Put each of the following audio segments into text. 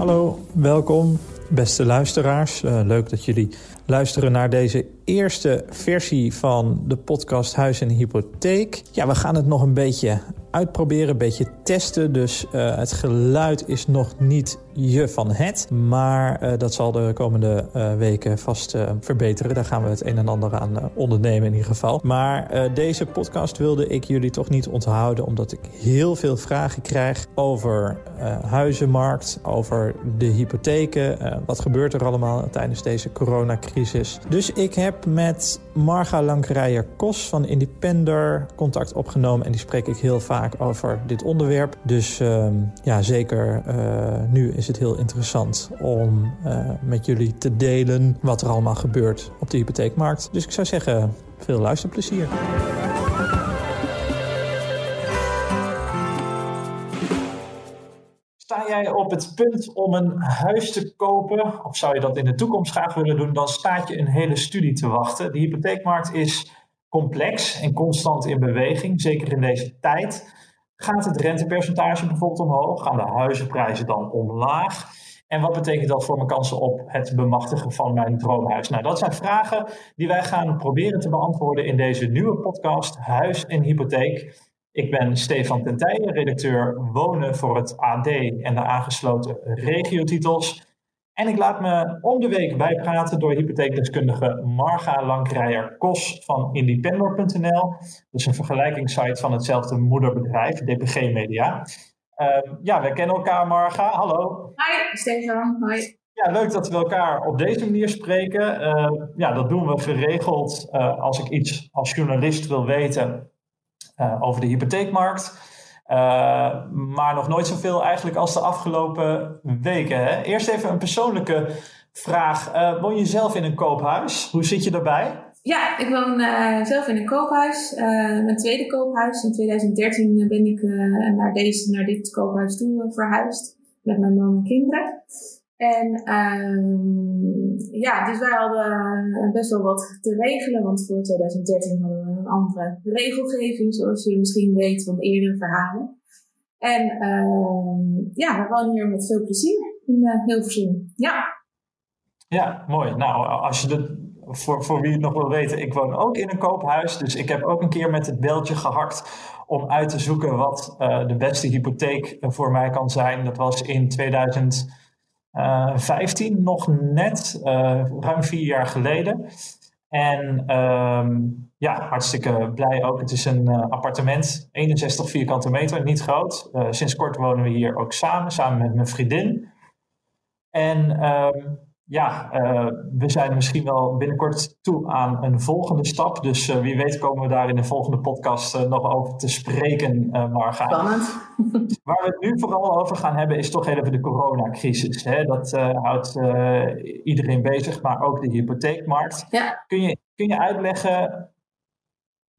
Hallo, welkom beste luisteraars. Uh, leuk dat jullie luisteren naar deze eerste versie van de podcast Huis en Hypotheek. Ja, we gaan het nog een beetje uitproberen, een beetje testen. Dus uh, het geluid is nog niet je van het. Maar uh, dat zal de komende uh, weken vast verbeteren. Daar gaan we het een en ander aan ondernemen in ieder geval. Maar deze podcast wilde ik jullie toch niet onthouden. Omdat ik heel veel vragen krijg over huizenmarkt, over de hypotheken. wat gebeurt er allemaal tijdens deze coronacrisis? Dus ik heb met Marga Lankrijer-Kos van Independer contact opgenomen. En die spreek ik heel vaak over dit onderwerp. Dus uh, ja, zeker nu is het heel interessant om uh, met jullie te delen wat er allemaal gebeurt op de hypotheekmarkt. Dus ik zou zeggen, veel luisterplezier. Sta jij op het punt om een huis te kopen, of zou je dat in de toekomst graag willen doen, dan staat je een hele studie te wachten. De hypotheekmarkt is complex en constant in beweging, zeker in deze tijd. Gaat het rentepercentage bijvoorbeeld omhoog? Gaan de huizenprijzen dan omlaag? En wat betekent dat voor mijn kansen op het bemachtigen van mijn droomhuis? Nou, dat zijn vragen die wij gaan proberen te beantwoorden in deze nieuwe podcast Huis en Hypotheek. Ik ben Stefan Tentijen, redacteur Wonen voor het AD en de aangesloten regiotitels. En ik laat me om de week bijpraten door hypotheekdeskundige Marga Lankrijer-Kos van independor.nl. Dat is een vergelijkingssite van hetzelfde moederbedrijf, DPG Media. Uh, ja, we kennen elkaar, Marga. Hallo. Hi, Stefan. Hoi. Ja, leuk dat we elkaar op deze manier spreken. Uh, ja, dat doen we geregeld uh, als ik iets als journalist wil weten uh, over de hypotheekmarkt. Uh, maar nog nooit zoveel eigenlijk als de afgelopen weken. Hè? Eerst even een persoonlijke vraag. Uh, woon je zelf in een koophuis? Hoe zit je daarbij? Ja, ik woon uh, zelf in een koophuis. mijn tweede koophuis. In 2013 ben ik naar, deze, naar dit koophuis toe verhuisd. Met mijn man en kinderen. En ehm, ja, dus wij hadden best wel wat te regelen. Want voor 2013 hadden we andere regelgeving, zoals je misschien weet van eerdere verhalen. En uh, ja, we wonen hier met veel plezier in uh, Hilversum. Ja. Ja, mooi. Nou, als je de, voor, voor wie het nog wil weten, ik woon ook in een koophuis. Dus ik heb ook een keer met het beltje gehakt om uit te zoeken wat uh, de beste hypotheek voor mij kan zijn. Dat was in 2015, nog net, uh, ruim vier jaar geleden. En um, ja, hartstikke blij ook. Het is een uh, appartement, 61 vierkante meter, niet groot. Sinds kort wonen we hier ook samen, samen met mijn vriendin. En um, ja, uh, we zijn misschien wel binnenkort toe aan een volgende stap. Dus wie weet komen we daar in de volgende podcast nog over te spreken, Marga. Spannend. Waar we het nu vooral over gaan hebben is toch even de coronacrisis. Hè? Dat houdt iedereen bezig, maar ook de hypotheekmarkt. Ja. Kun, je, kun je uitleggen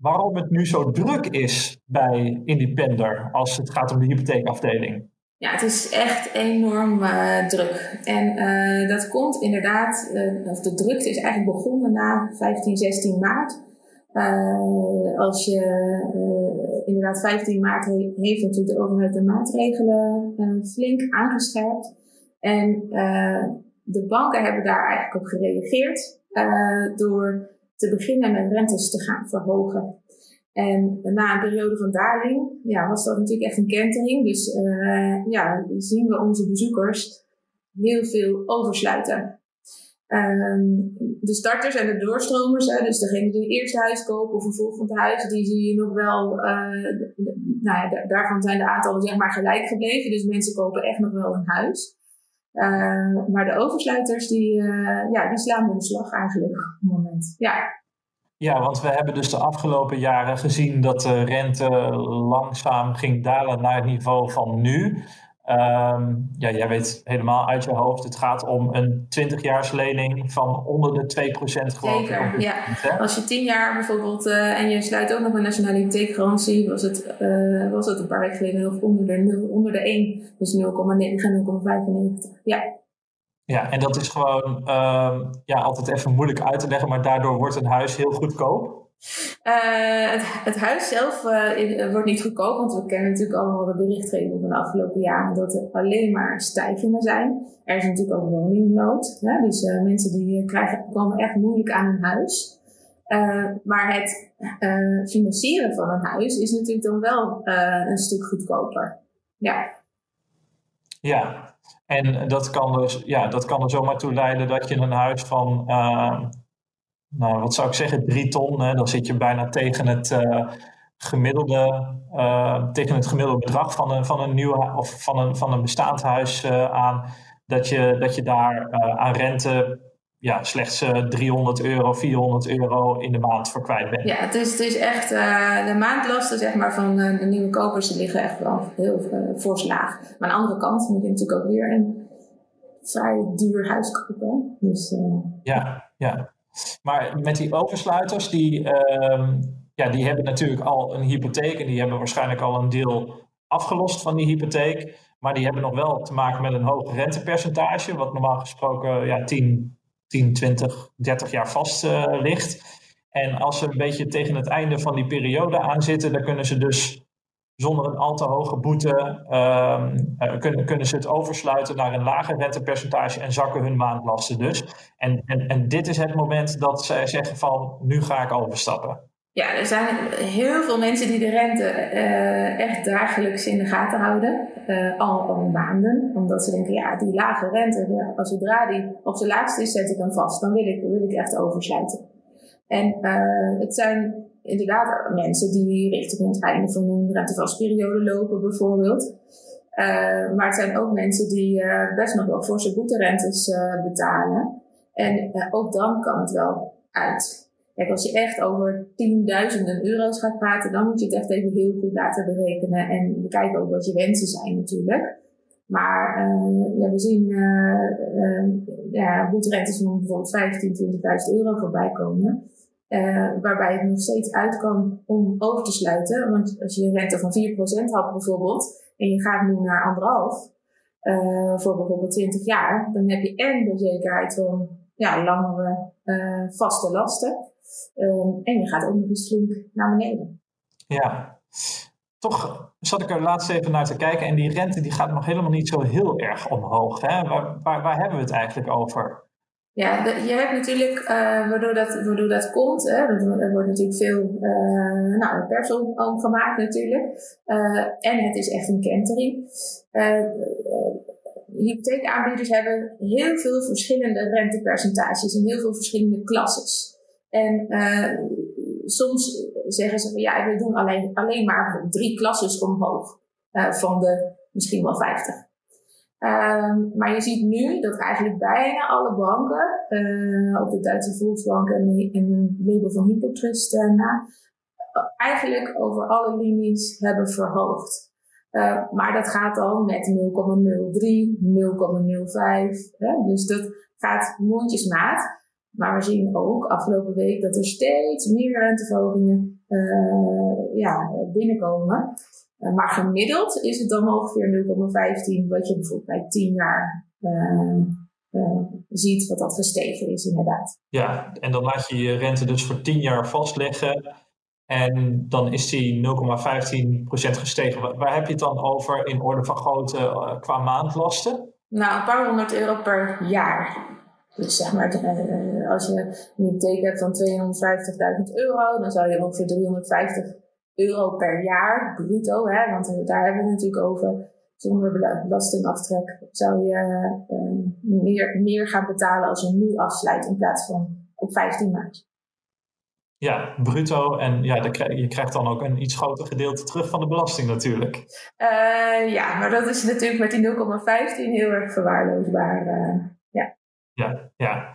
waarom het nu zo druk is bij Independer als het gaat om de hypotheekafdeling. Ja, het is echt enorm uh, druk. En uh, dat komt inderdaad, uh, of de drukte is eigenlijk begonnen na 15, 16 maart. als je inderdaad 15 maart he heeft natuurlijk de overheid de maatregelen flink aangescherpt. En de banken hebben daar eigenlijk op gereageerd door te beginnen met rentes te gaan verhogen. En na een periode van daling ja, was dat natuurlijk echt een kentering. Dus uh, ja, zien we onze bezoekers heel veel oversluiten. Um, de starters en de doorstromers, hè, dus degene die een eerste huis kopen of een volgend huis, die zie je nog wel, uh, nou ja, daarvan zijn de aantallen zeg maar gelijk gebleven. Dus mensen kopen echt nog wel een huis. Uh, maar de oversluiters, die, ja, die slaan de slag eigenlijk op het moment. Ja. Ja, want we hebben dus de afgelopen jaren gezien dat de rente langzaam ging dalen naar het niveau van nu. Um, ja, jij weet helemaal uit je hoofd, het gaat om een 20-jaarslening van onder de 2% geloof Zeker, ja. Als je 10 jaar bijvoorbeeld uh, en je sluit ook nog een nationaliteitsgarantie, was het, uh, was het een paar weken geleden nog onder de, 0, onder de 1, dus 0,9, 0,95. Ja. Ja, en dat is gewoon um, ja, altijd even moeilijk uit te leggen, maar daardoor wordt een huis heel goedkoop. Uh, het, het, huis zelf uh, wordt niet goedkoop, want we kennen natuurlijk allemaal de berichtgeving van de afgelopen jaren dat er alleen maar stijgingen zijn. Er is natuurlijk ook woningnood, hè? dus uh, mensen die krijgen, komen echt moeilijk aan hun huis. maar het financieren van een huis is natuurlijk dan wel een stuk goedkoper. Ja. Ja, en dat kan, dus, ja, dat kan er zomaar toe leiden dat je een huis van nou, wat zou ik zeggen, drie ton. Hè, dan zit je bijna tegen het uh, gemiddelde, uh, tegen het gemiddelde bedrag van een, van een nieuw of van een, van een bestaand huis uh, aan. Dat je, dat je daar aan rente ja, slechts 300 euro, 400 euro in de maand voor kwijt bent. Ja, het is, het is echt, de maandlasten zeg maar, van de nieuwe kopers die liggen echt wel heel fors laag. Maar aan de andere kant moet je natuurlijk ook weer een vrij duur huis kopen. Dus, ja, ja. Maar met die oversluiters, die, ehm, ja, die hebben natuurlijk al een hypotheek en die hebben waarschijnlijk al een deel afgelost van die hypotheek. Maar die hebben nog wel te maken met een hoog rentepercentage, wat normaal gesproken ja, 10, 10 20, 30 jaar vast uh, ligt. En als ze een beetje tegen het einde van die periode aan zitten, dan kunnen ze dus zonder een al te hoge boete ehm, eh, kunnen, kunnen ze het oversluiten naar een lager rentepercentage en zakken hun maandlasten dus. En, en, en dit is het moment dat zij zeggen van nu ga ik overstappen. Ja, er zijn heel veel mensen die de rente uh, echt dagelijks in de gaten houden. Uh, al, al maanden. Omdat ze denken, ja, die lage rente, als zodra die op zijn laagste is, zet ik hem vast. Dan wil ik, wil ik echt oversluiten. En uh, het zijn inderdaad mensen die richting het einde van hun rentevastperiode lopen bijvoorbeeld. Maar het zijn ook mensen die best nog wel forse boeterentes betalen. En ook dan kan het wel uit. Kijk, als je echt over tienduizenden euro's gaat praten, dan moet je het echt even heel goed laten berekenen. En bekijken ook wat je wensen zijn natuurlijk. Maar ja, we zien ja, boeterentes van bijvoorbeeld 15.000, 20.000 euro voorbij komen. Uh, waarbij het nog steeds uit kan om over te sluiten. Want als je een rente van 4% had bijvoorbeeld, en je gaat nu naar anderhalf, uh, voor bijvoorbeeld 20 jaar, dan heb je en de zekerheid van ja, langere uh, vaste lasten. En je gaat ook nog eens flink naar beneden. Ja, toch zat ik er laatst even naar te kijken en die rente die gaat nog helemaal niet zo heel erg omhoog. Hè? Waar, waar, waar hebben we het eigenlijk over? Ja, je hebt natuurlijk, uh, waardoor, dat, waardoor dat komt, hè, er wordt natuurlijk veel uh, nou, pers om, om, gemaakt natuurlijk. Uh, en het is echt een kentering. hypotheekaanbieders hebben heel veel verschillende rentepercentages en heel veel verschillende klasses. En soms zeggen ze van ja, we doen alleen, alleen maar drie klasses omhoog van de misschien wel 50. Um, maar je ziet nu dat eigenlijk bijna alle banken, uh, op de Duitse Volksbank en, een label van Hypotrust uh, na, eigenlijk over alle linies hebben verhoogd. Uh, maar dat gaat dan met 0,03, 0,05. Dus dat gaat mondjesmaat. Maar we zien ook afgelopen week dat er steeds meer renteverhogingen ja, binnenkomen. Uh, maar gemiddeld is het dan ongeveer 0,15, wat je bijvoorbeeld bij 10 jaar uh, uh, ziet, wat dat gestegen is inderdaad. Ja, en dan laat je je rente dus voor 10 jaar vastleggen. En dan is die 0,15% gestegen. Waar, waar heb je het dan over in orde van grootte qua maandlasten? Nou, een paar honderd euro per jaar. Dus zeg maar, als je een hypotheek hebt van 250.000 euro, dan zou je ongeveer 350 euro per jaar, bruto, hè, want daar hebben we het natuurlijk over. Zonder belastingaftrek zou je uh, meer, meer gaan betalen als je nu afsluit in plaats van op 15 maart. Ja, bruto. En ja, je krijgt dan ook een iets groter gedeelte terug van de belasting natuurlijk. Uh, ja, maar dat is natuurlijk met die 0,15 heel erg verwaarloosbaar. Uh, ja. Ja.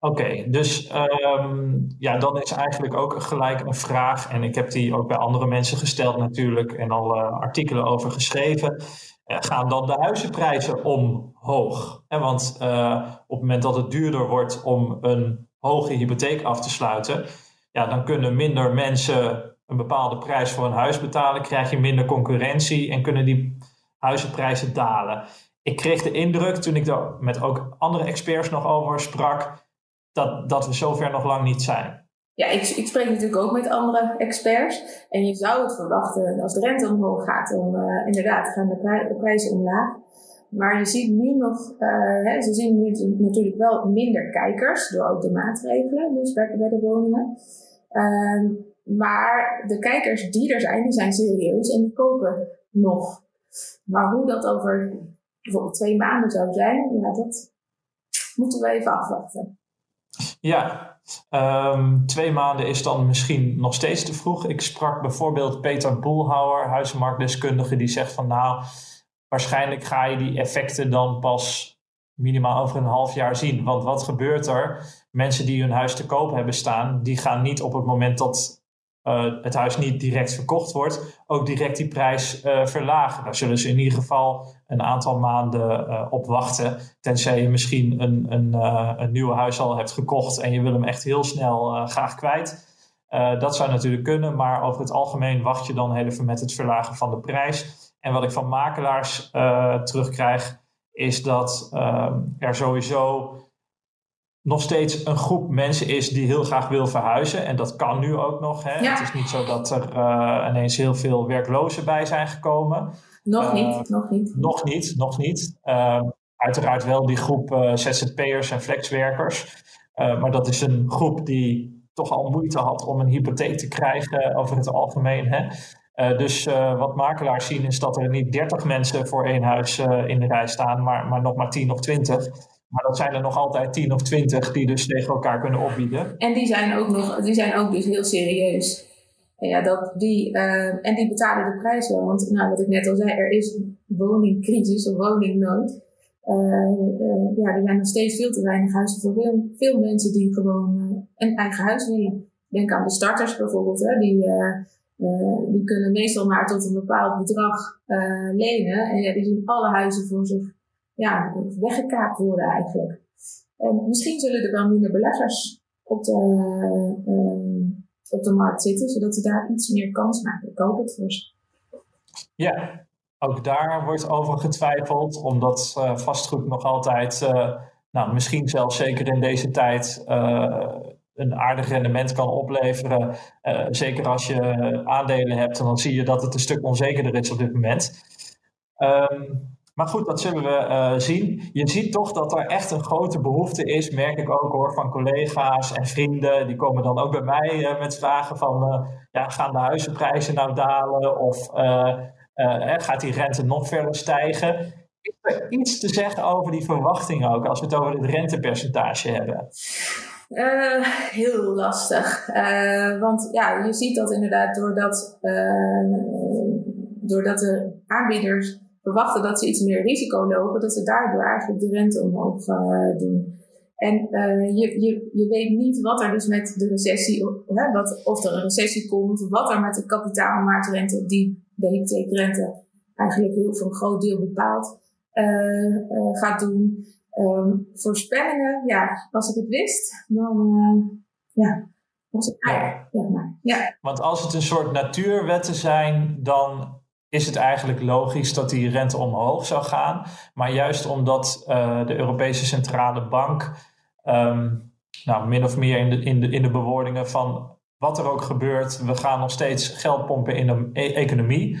Oké, dus um, ja, dan is eigenlijk ook gelijk een vraag, en ik heb die ook bij andere mensen gesteld natuurlijk en al uh, artikelen over geschreven. Uh, gaan dan de huizenprijzen omhoog? En want uh, op het moment dat het duurder wordt om een hoge hypotheek af te sluiten, ja, dan kunnen minder mensen een bepaalde prijs voor een huis betalen, krijg je minder concurrentie en kunnen die huizenprijzen dalen. Ik kreeg de indruk toen ik daar met ook andere experts nog over sprak dat, dat we zover nog lang niet zijn. ja, ik, ik spreek natuurlijk ook met andere experts. En je zou het verwachten, als de rente omhoog gaat, dan uh, inderdaad gaan de, prijzen omlaag. Maar je ziet nu nog, uh, hè, ze zien nu natuurlijk wel minder kijkers door ook de maatregelen, dus bij, bij de woningen. Uh, maar de kijkers die er zijn, die zijn serieus en die kopen nog. Maar hoe dat over bijvoorbeeld twee maanden zou zijn, ja, dat moeten we even afwachten. Ja, um, twee maanden is dan misschien nog steeds te vroeg. Ik sprak bijvoorbeeld Peter Boelhouwer, huizenmarktdeskundige, die zegt van nou, waarschijnlijk ga je die effecten dan pas minimaal over een half jaar zien. Want wat gebeurt er? Mensen die hun huis te koop hebben staan, die gaan niet op het moment dat het huis niet direct verkocht wordt, ook direct die prijs uh, verlagen. Daar zullen ze in ieder geval een aantal maanden uh, op wachten. Tenzij je misschien een, een, een nieuw huis al hebt gekocht en je wil hem echt heel snel graag kwijt. dat zou natuurlijk kunnen, maar over het algemeen wacht je dan even met het verlagen van de prijs. En wat ik van makelaars terugkrijg, is dat er sowieso nog steeds een groep mensen is die heel graag wil verhuizen. En dat kan nu ook nog. Hè? Het is niet zo dat er uh, ineens heel veel werklozen bij zijn gekomen. Nog uh, niet, nog niet. Nog niet, nog niet. Uh, uiteraard wel die groep eh, ZZP'ers en flexwerkers. maar dat is een groep die toch al moeite had om een hypotheek te krijgen over het algemeen. Hè? dus wat makelaars zien is dat er niet 30 mensen voor één huis in de rij staan, maar, maar nog maar 10 of 20. Maar dat zijn er nog altijd tien of twintig die dus tegen elkaar kunnen opbieden. En die zijn ook, nog, die zijn ook dus heel serieus. En, ja, dat die, uh, en die betalen de prijs wel. Want nou, wat ik net al zei, er is woningcrisis of woningnood. Uh, uh, ja, er zijn nog steeds veel te weinig huizen voor veel, veel mensen die gewoon een eigen huis willen. Denk aan de starters bijvoorbeeld. Hè, die, die kunnen meestal maar tot een bepaald bedrag lenen. En ja, die zien alle huizen voor zich ja, weggekaapt worden eigenlijk. En misschien zullen er wel minder beleggers op de, uh, op de markt zitten, zodat ze daar iets meer kans maken. Ik hoop het voor Ja, ook daar wordt over getwijfeld, omdat uh, vastgoed nog altijd, uh, nou, misschien zelfs zeker in deze tijd, een aardig rendement kan opleveren. zeker als je aandelen hebt, dan zie je dat het een stuk onzekerder is op dit moment. Um, maar goed, dat zullen we uh, zien. Je ziet toch dat er echt een grote behoefte is, merk ik ook hoor, van collega's en vrienden. Die komen dan ook bij mij uh, met vragen van, uh, ja, gaan de huizenprijzen nou dalen? Of gaat die rente nog verder stijgen? Is er iets te zeggen over die verwachtingen ook, als we het over het rentepercentage hebben? heel lastig. want ja, je ziet dat inderdaad doordat, doordat de aanbieders verwachten dat ze iets meer risico lopen, dat ze daardoor eigenlijk de rente omhoog uh, doen. En uh, je, je, je weet niet wat er dus met de recessie, hè, wat, of er een recessie komt, wat er met de kapitaalmarktrente, die de hypotheekrente eigenlijk heel voor een groot deel bepaalt, uh, gaat doen. Um, voorspellingen, ja, als ik het wist, dan ja, was het eigenlijk. Ja. Ja, ja. Want als het een soort natuurwetten zijn, dan is het eigenlijk logisch dat die rente omhoog zou gaan. Maar juist omdat uh, de Europese Centrale Bank um, nou, min of meer in de, in, de, in de bewoordingen van wat er ook gebeurt, we gaan nog steeds geld pompen in de e economie.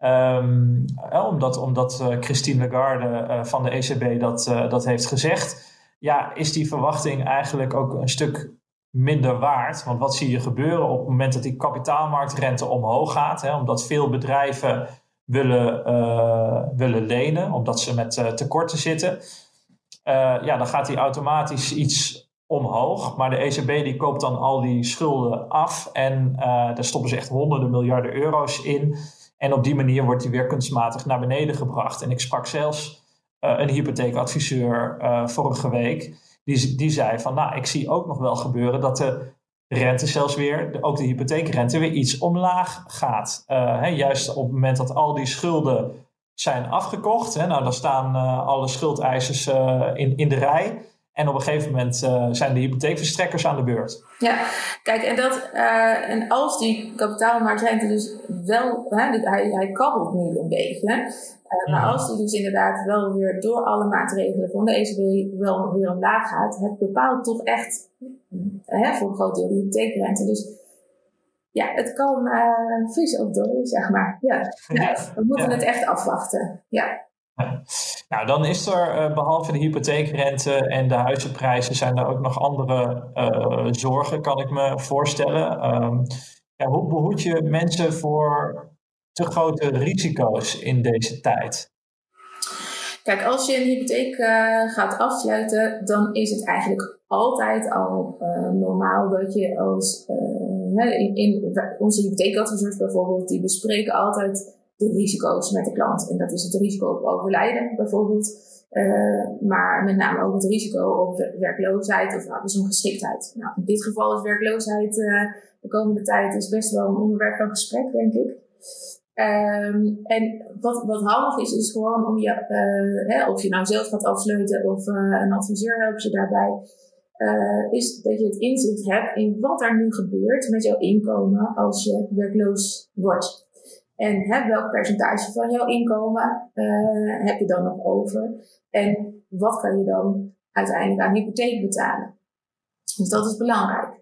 Um, omdat omdat uh, Christine Lagarde van de ECB dat, dat heeft gezegd, ja, is die verwachting eigenlijk ook een stuk minder waard. Want wat zie je gebeuren op het moment dat die kapitaalmarktrente omhoog gaat? Hè, omdat veel bedrijven willen, uh, willen lenen, omdat ze met uh, tekorten zitten. Uh, ja, dan gaat die automatisch iets omhoog. Maar de ECB die koopt dan al die schulden af. En daar stoppen ze echt honderden miljarden euro's in. En op die manier wordt die weer kunstmatig naar beneden gebracht. En ik sprak zelfs een hypotheekadviseur vorige week die, die zei van, nou, ik zie ook nog wel gebeuren dat de rente zelfs weer, ook de hypotheekrente, weer iets omlaag gaat. Uh, hè, juist op het moment dat al die schulden zijn afgekocht, hè, nou, dan staan uh, alle schuldeisers uh, in, in de rij. En op een gegeven moment zijn de hypotheekverstrekkers aan de beurt. Ja, kijk, en, dat, en als die kapitaalmarktrente dus wel, hè, hij, hij kabbelt nu een beetje. Maar als die dus inderdaad wel weer door alle maatregelen van de ECB wel weer omlaag gaat, het bepaalt toch echt hè, voor een groot deel die hypotheekrente. Dus ja, het kan uh, vis of dood, zeg maar. Ja. we moeten het echt afwachten. Ja. Nou, dan is er uh, behalve de hypotheekrente en de huizenprijzen, zijn er ook nog andere uh, zorgen, kan ik me voorstellen. Um, ja, hoe behoed je mensen voor te grote risico's in deze tijd? Kijk, als je een hypotheek uh, gaat afsluiten, dan is het eigenlijk altijd al normaal dat je als in, in, onze hypotheekadviseurs bijvoorbeeld, die bespreken altijd de risico's met de klant. En dat is het risico op overlijden bijvoorbeeld. Maar met name ook het risico op werkloosheid of arbeidsongeschiktheid. Nou, in dit geval is werkloosheid de komende tijd is best wel een onderwerp van gesprek, denk ik. Um, en wat, wat handig is, is gewoon om je, uh, hè, of je nou zelf gaat afsluiten of een adviseur helpt je daarbij, uh, is dat je het inzicht hebt in wat er nu gebeurt met jouw inkomen als je werkloos wordt. En hè, welk percentage van jouw inkomen heb je dan nog over? En wat kan je dan uiteindelijk aan hypotheek betalen? Dus dat is belangrijk.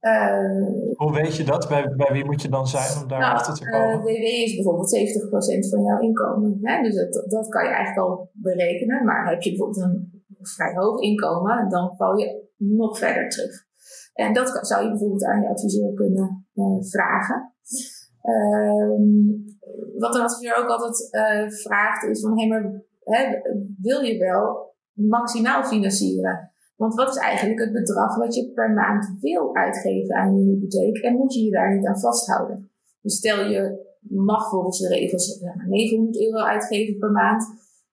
Uh, Hoe weet je dat? Bij, bij wie moet je dan zijn om daar nou, achter te komen? Uh, WW is bijvoorbeeld 70% van jouw inkomen. Hè? Dus dat, dat kan je eigenlijk al berekenen. Maar heb je bijvoorbeeld een vrij hoog inkomen, dan val je nog verder terug. En dat zou je bijvoorbeeld aan je adviseur kunnen uh, vragen. Um, wat een adviseur ook altijd uh, vraagt is van, hé, maar hè, wil je wel maximaal financieren? Want wat is eigenlijk het bedrag wat je per maand wil uitgeven aan je hypotheek en moet je je daar niet aan vasthouden? Dus stel je mag volgens de regels 900 euro uitgeven per maand,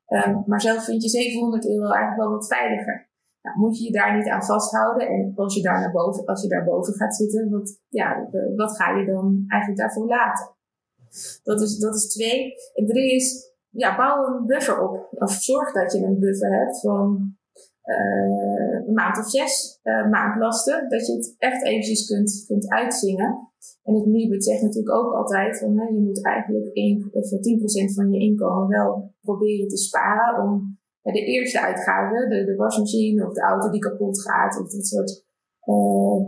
um, maar zelf vind je 700 euro eigenlijk wel wat veiliger. Nou, moet je je daar niet aan vasthouden. En als je daar naar boven, als je daar boven gaat zitten, wat, ja, wat ga je dan eigenlijk daarvoor laten? Dat is, dat is twee. En drie is, ja, bouw een buffer op. Of zorg dat je een buffer hebt van uh, maand of zes uh, maandlasten. Dat je het echt eventjes kunt, kunt uitzingen. En het Nibud zegt natuurlijk ook altijd van, hè, je moet eigenlijk 1 of 10% van je inkomen wel proberen te sparen om de eerste uitgaven, de, de wasmachine of de auto die kapot gaat of dat soort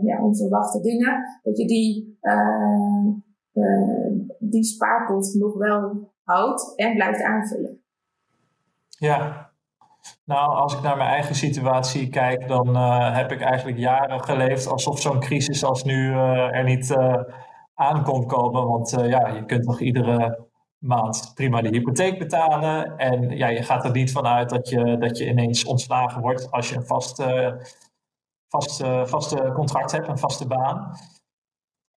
ja, onverwachte dingen, dat je die, uh, uh, die spaarpot nog wel houdt en blijft aanvullen. Ja, nou, als ik naar mijn eigen situatie kijk, dan heb ik eigenlijk jaren geleefd alsof zo'n crisis als nu er niet aan kon komen. Want ja, je kunt toch iedere maand prima de hypotheek betalen. En ja, je gaat er niet vanuit dat je, dat je ineens ontslagen wordt als je een vast, uh, vast, uh, vaste contract hebt, een vaste baan.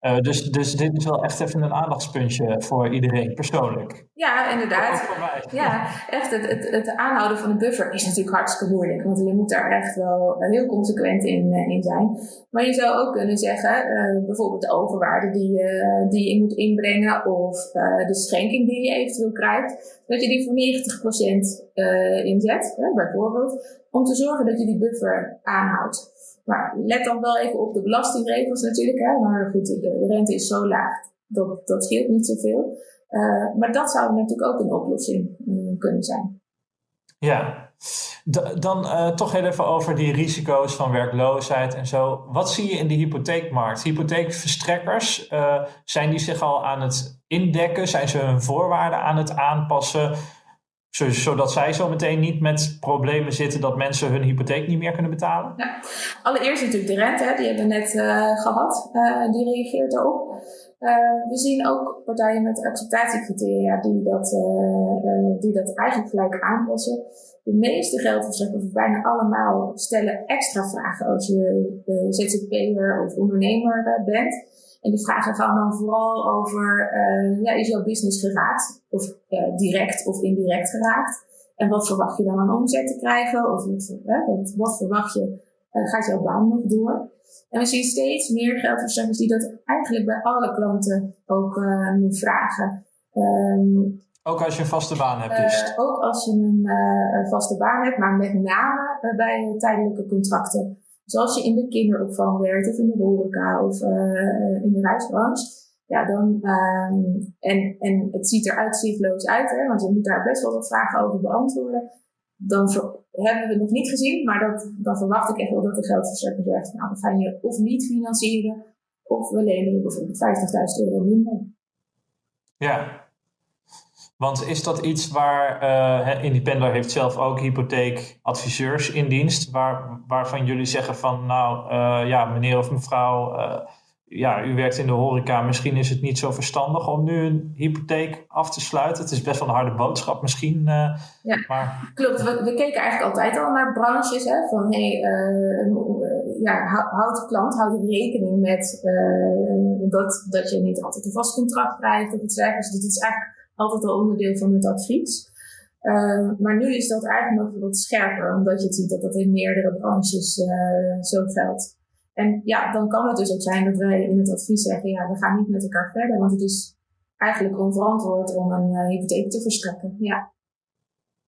Uh, dus, dus dit is wel echt even een aandachtspuntje voor iedereen persoonlijk. Ja, inderdaad. Ook voor mij. Ja, echt. Het, het, het, aanhouden van een buffer is natuurlijk hartstikke moeilijk. Want je moet daar echt wel heel consequent in, in zijn. Maar je zou ook kunnen zeggen, uh, bijvoorbeeld de overwaarde die, uh, die je moet inbrengen. Of de schenking die je eventueel krijgt. Dat je die voor 90% inzet, bijvoorbeeld. Om te zorgen dat je die buffer aanhoudt. Maar let dan wel even op de belastingregels natuurlijk. Hè? Maar goed, de, rente is zo laag, dat, dat scheelt niet zoveel. Uh, maar dat zou natuurlijk ook een oplossing uh, kunnen zijn. Ja, dan uh, toch heel even over die risico's van werkloosheid en zo. Wat zie je in de hypotheekmarkt? Hypotheekverstrekkers, zijn die zich al aan het indekken? Zijn ze hun voorwaarden aan het aanpassen? Zodat zij zo meteen niet met problemen zitten dat mensen hun hypotheek niet meer kunnen betalen? Allereerst natuurlijk de rente, hè, die hebben we net uh, gehad. Uh, die reageert daarop. Uh, we zien ook partijen met acceptatiecriteria die dat, die dat eigenlijk gelijk aanpassen. De meeste geldverstrekkers, bijna allemaal, stellen extra vragen als je ZZP'er of ondernemer bent. En die vragen gaan dan vooral over, uh, ja, is jouw business geraakt? Of uh, direct of indirect geraakt? En wat verwacht je dan aan omzet te krijgen? Of wat, wat verwacht je, uh, gaat jouw baan nog door? En we zien steeds meer geldverstrekkers die dat eigenlijk bij alle klanten ook nu vragen. Um, ook als je een vaste baan hebt dus? ook als je een, een vaste baan hebt, maar met name bij tijdelijke contracten. Zoals je in de kinderopvang werkt of in de horeca of uh, in de reisbranche. Ja, dan, ehm, en, en het ziet eruit zichtloos uit, hè, want je moet daar best wel wat vragen over beantwoorden. Dan hebben we het nog niet gezien, maar dat, dan verwacht ik echt wel dat de geldverstrekker zegt, nou, we gaan je of niet financieren, of we lenen je bijvoorbeeld 50.000 euro minder. Ja, want is dat iets waar uh, Independer heeft zelf ook hypotheekadviseurs in dienst, waar, waarvan jullie zeggen van nou uh, ja, meneer of mevrouw, uh, ja, u werkt in de horeca, misschien is het niet zo verstandig om nu een hypotheek af te sluiten. Het is best wel een harde boodschap misschien. ja, maar... klopt. We, we, keken eigenlijk altijd al naar branches, hè, van hey, ja, houd de klant, houd rekening met dat, dat je niet altijd een vast contract krijgt of iets dergelijks. Dus het is eigenlijk altijd al onderdeel van het advies. Uh, maar nu is dat eigenlijk nog wat scherper, omdat je ziet dat dat in meerdere branches uh, zo geldt. En ja, dan kan het dus ook zijn dat wij in het advies zeggen, ja, we gaan niet met elkaar verder, want het is eigenlijk onverantwoord om een uh, hypotheek te verstrekken. Ja.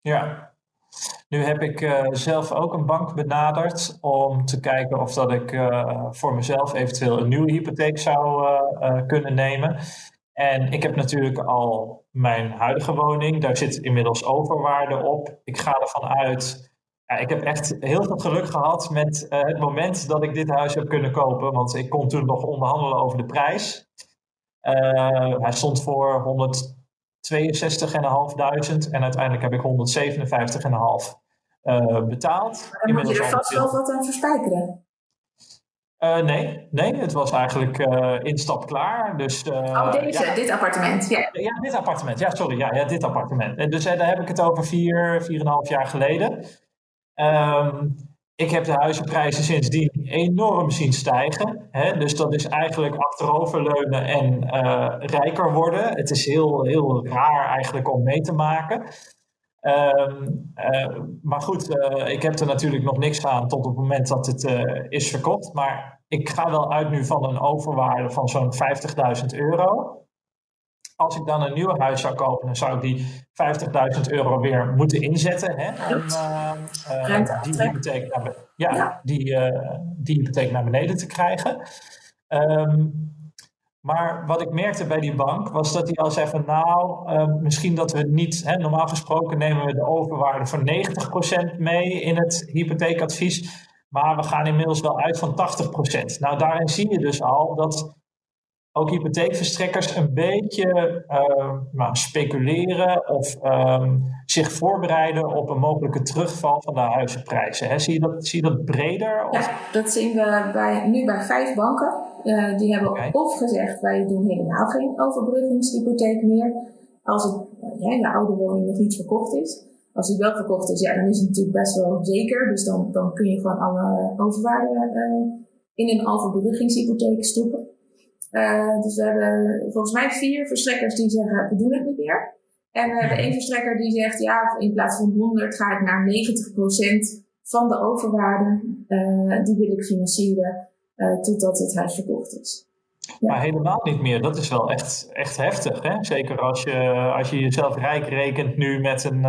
Ja. Nu heb ik zelf ook een bank benaderd om te kijken of dat ik voor mezelf eventueel een nieuwe hypotheek zou kunnen nemen. En ik heb natuurlijk al mijn huidige woning. Daar zit inmiddels overwaarde op. Ik ga ervan uit. Ja, ik heb echt heel veel geluk gehad met uh, het moment dat ik dit huis heb kunnen kopen. Want ik kon toen nog onderhandelen over de prijs. Uh, hij stond voor 162.500 en uiteindelijk heb ik 157.500 uh, betaald. En moet je er vast wel wat aan verspijkeren? Uh, nee, nee, het was eigenlijk uh, instap klaar. Dus, uh, oh, deze, ja. dit appartement, ja. Ja, dit appartement, ja, sorry, ja, ja dit appartement. Dus daar heb ik het over vier, vier en een half jaar geleden. Um, ik heb de huizenprijzen sindsdien enorm zien stijgen. Hè? Dus dat is eigenlijk achteroverleunen en rijker worden. Het is heel, heel raar eigenlijk om mee te maken. Um, uh, maar goed, uh, ik heb er natuurlijk nog niks aan tot op het moment dat het uh, is verkocht. Maar ik ga wel uit nu van een overwaarde van zo'n 50.000 euro. Als ik dan een nieuw huis zou kopen, dan zou ik die 50.000 euro weer moeten inzetten. Hè, om die, hypotheek naar, ja, ja. Die, die hypotheek naar beneden te krijgen. Um, maar wat ik merkte bij die bank was dat hij al zei van nou, uh, misschien dat we niet, hè, normaal gesproken nemen we de overwaarde van 90% mee in het hypotheekadvies, maar we gaan inmiddels wel uit van 80%. Nou, daarin zie je dus al dat ook hypotheekverstrekkers een beetje uh, speculeren of um, zich voorbereiden op een mogelijke terugval van de huizenprijzen. Hè? Zie, je dat, zie je dat breder? Of? Ja, dat zien we bij, nu bij vijf banken. Uh, die hebben okay. of gezegd wij doen helemaal geen overbruggingshypotheek meer als het, ja, de oude woning nog niet verkocht is. Als die wel verkocht is, ja, dan is het natuurlijk best wel zeker. Dus dan, dan kun je gewoon alle overwaarden uh, in een overbruggingshypotheek stoppen. Uh, dus we hebben volgens mij vier verstrekkers die zeggen, we doen het niet meer. En we hebben één verstrekker die zegt, ja, in plaats van 100 ga ik naar 90% van de overwaarde. Uh, die wil ik financieren uh, totdat het huis verkocht is. Ja. Maar helemaal niet meer. Dat is wel echt, echt heftig. Hè? Zeker als je, als je jezelf rijk rekent nu met een,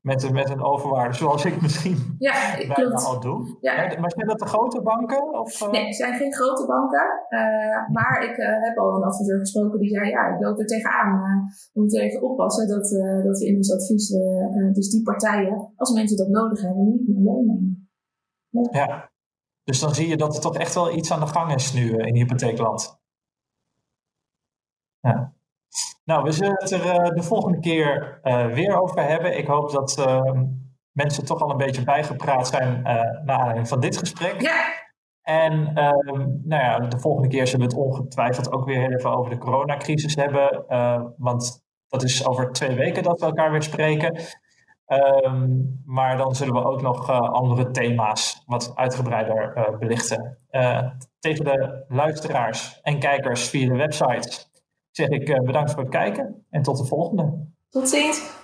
met, met een overwaarde, zoals ik misschien ja, klopt. al doe. Ja. Maar zijn dat de grote banken? Of, uh... Nee, het zijn geen grote banken. Uh, maar ik uh, heb al een adviseur gesproken die zei, ja, ik loop er tegenaan. we moeten even oppassen dat, dat we in ons advies, dus die partijen, als mensen dat nodig hebben, niet meer meenemen. Ja. ja. Dus dan zie je dat er toch echt wel iets aan de gang is nu in hypotheekland. Ja. Nou, we zullen het er uh, de volgende keer uh, weer over hebben. Ik hoop dat uh, mensen toch al een beetje bijgepraat zijn uh, naar aanleiding van dit gesprek. Ja. En ehm, nou ja, de volgende keer zullen we het ongetwijfeld ook weer even over de coronacrisis hebben. want dat is over twee weken dat we elkaar weer spreken. Um, maar dan zullen we ook nog andere thema's wat uitgebreider belichten. tegen de luisteraars en kijkers via de website zeg ik uh, bedankt voor het kijken en tot de volgende. Tot ziens.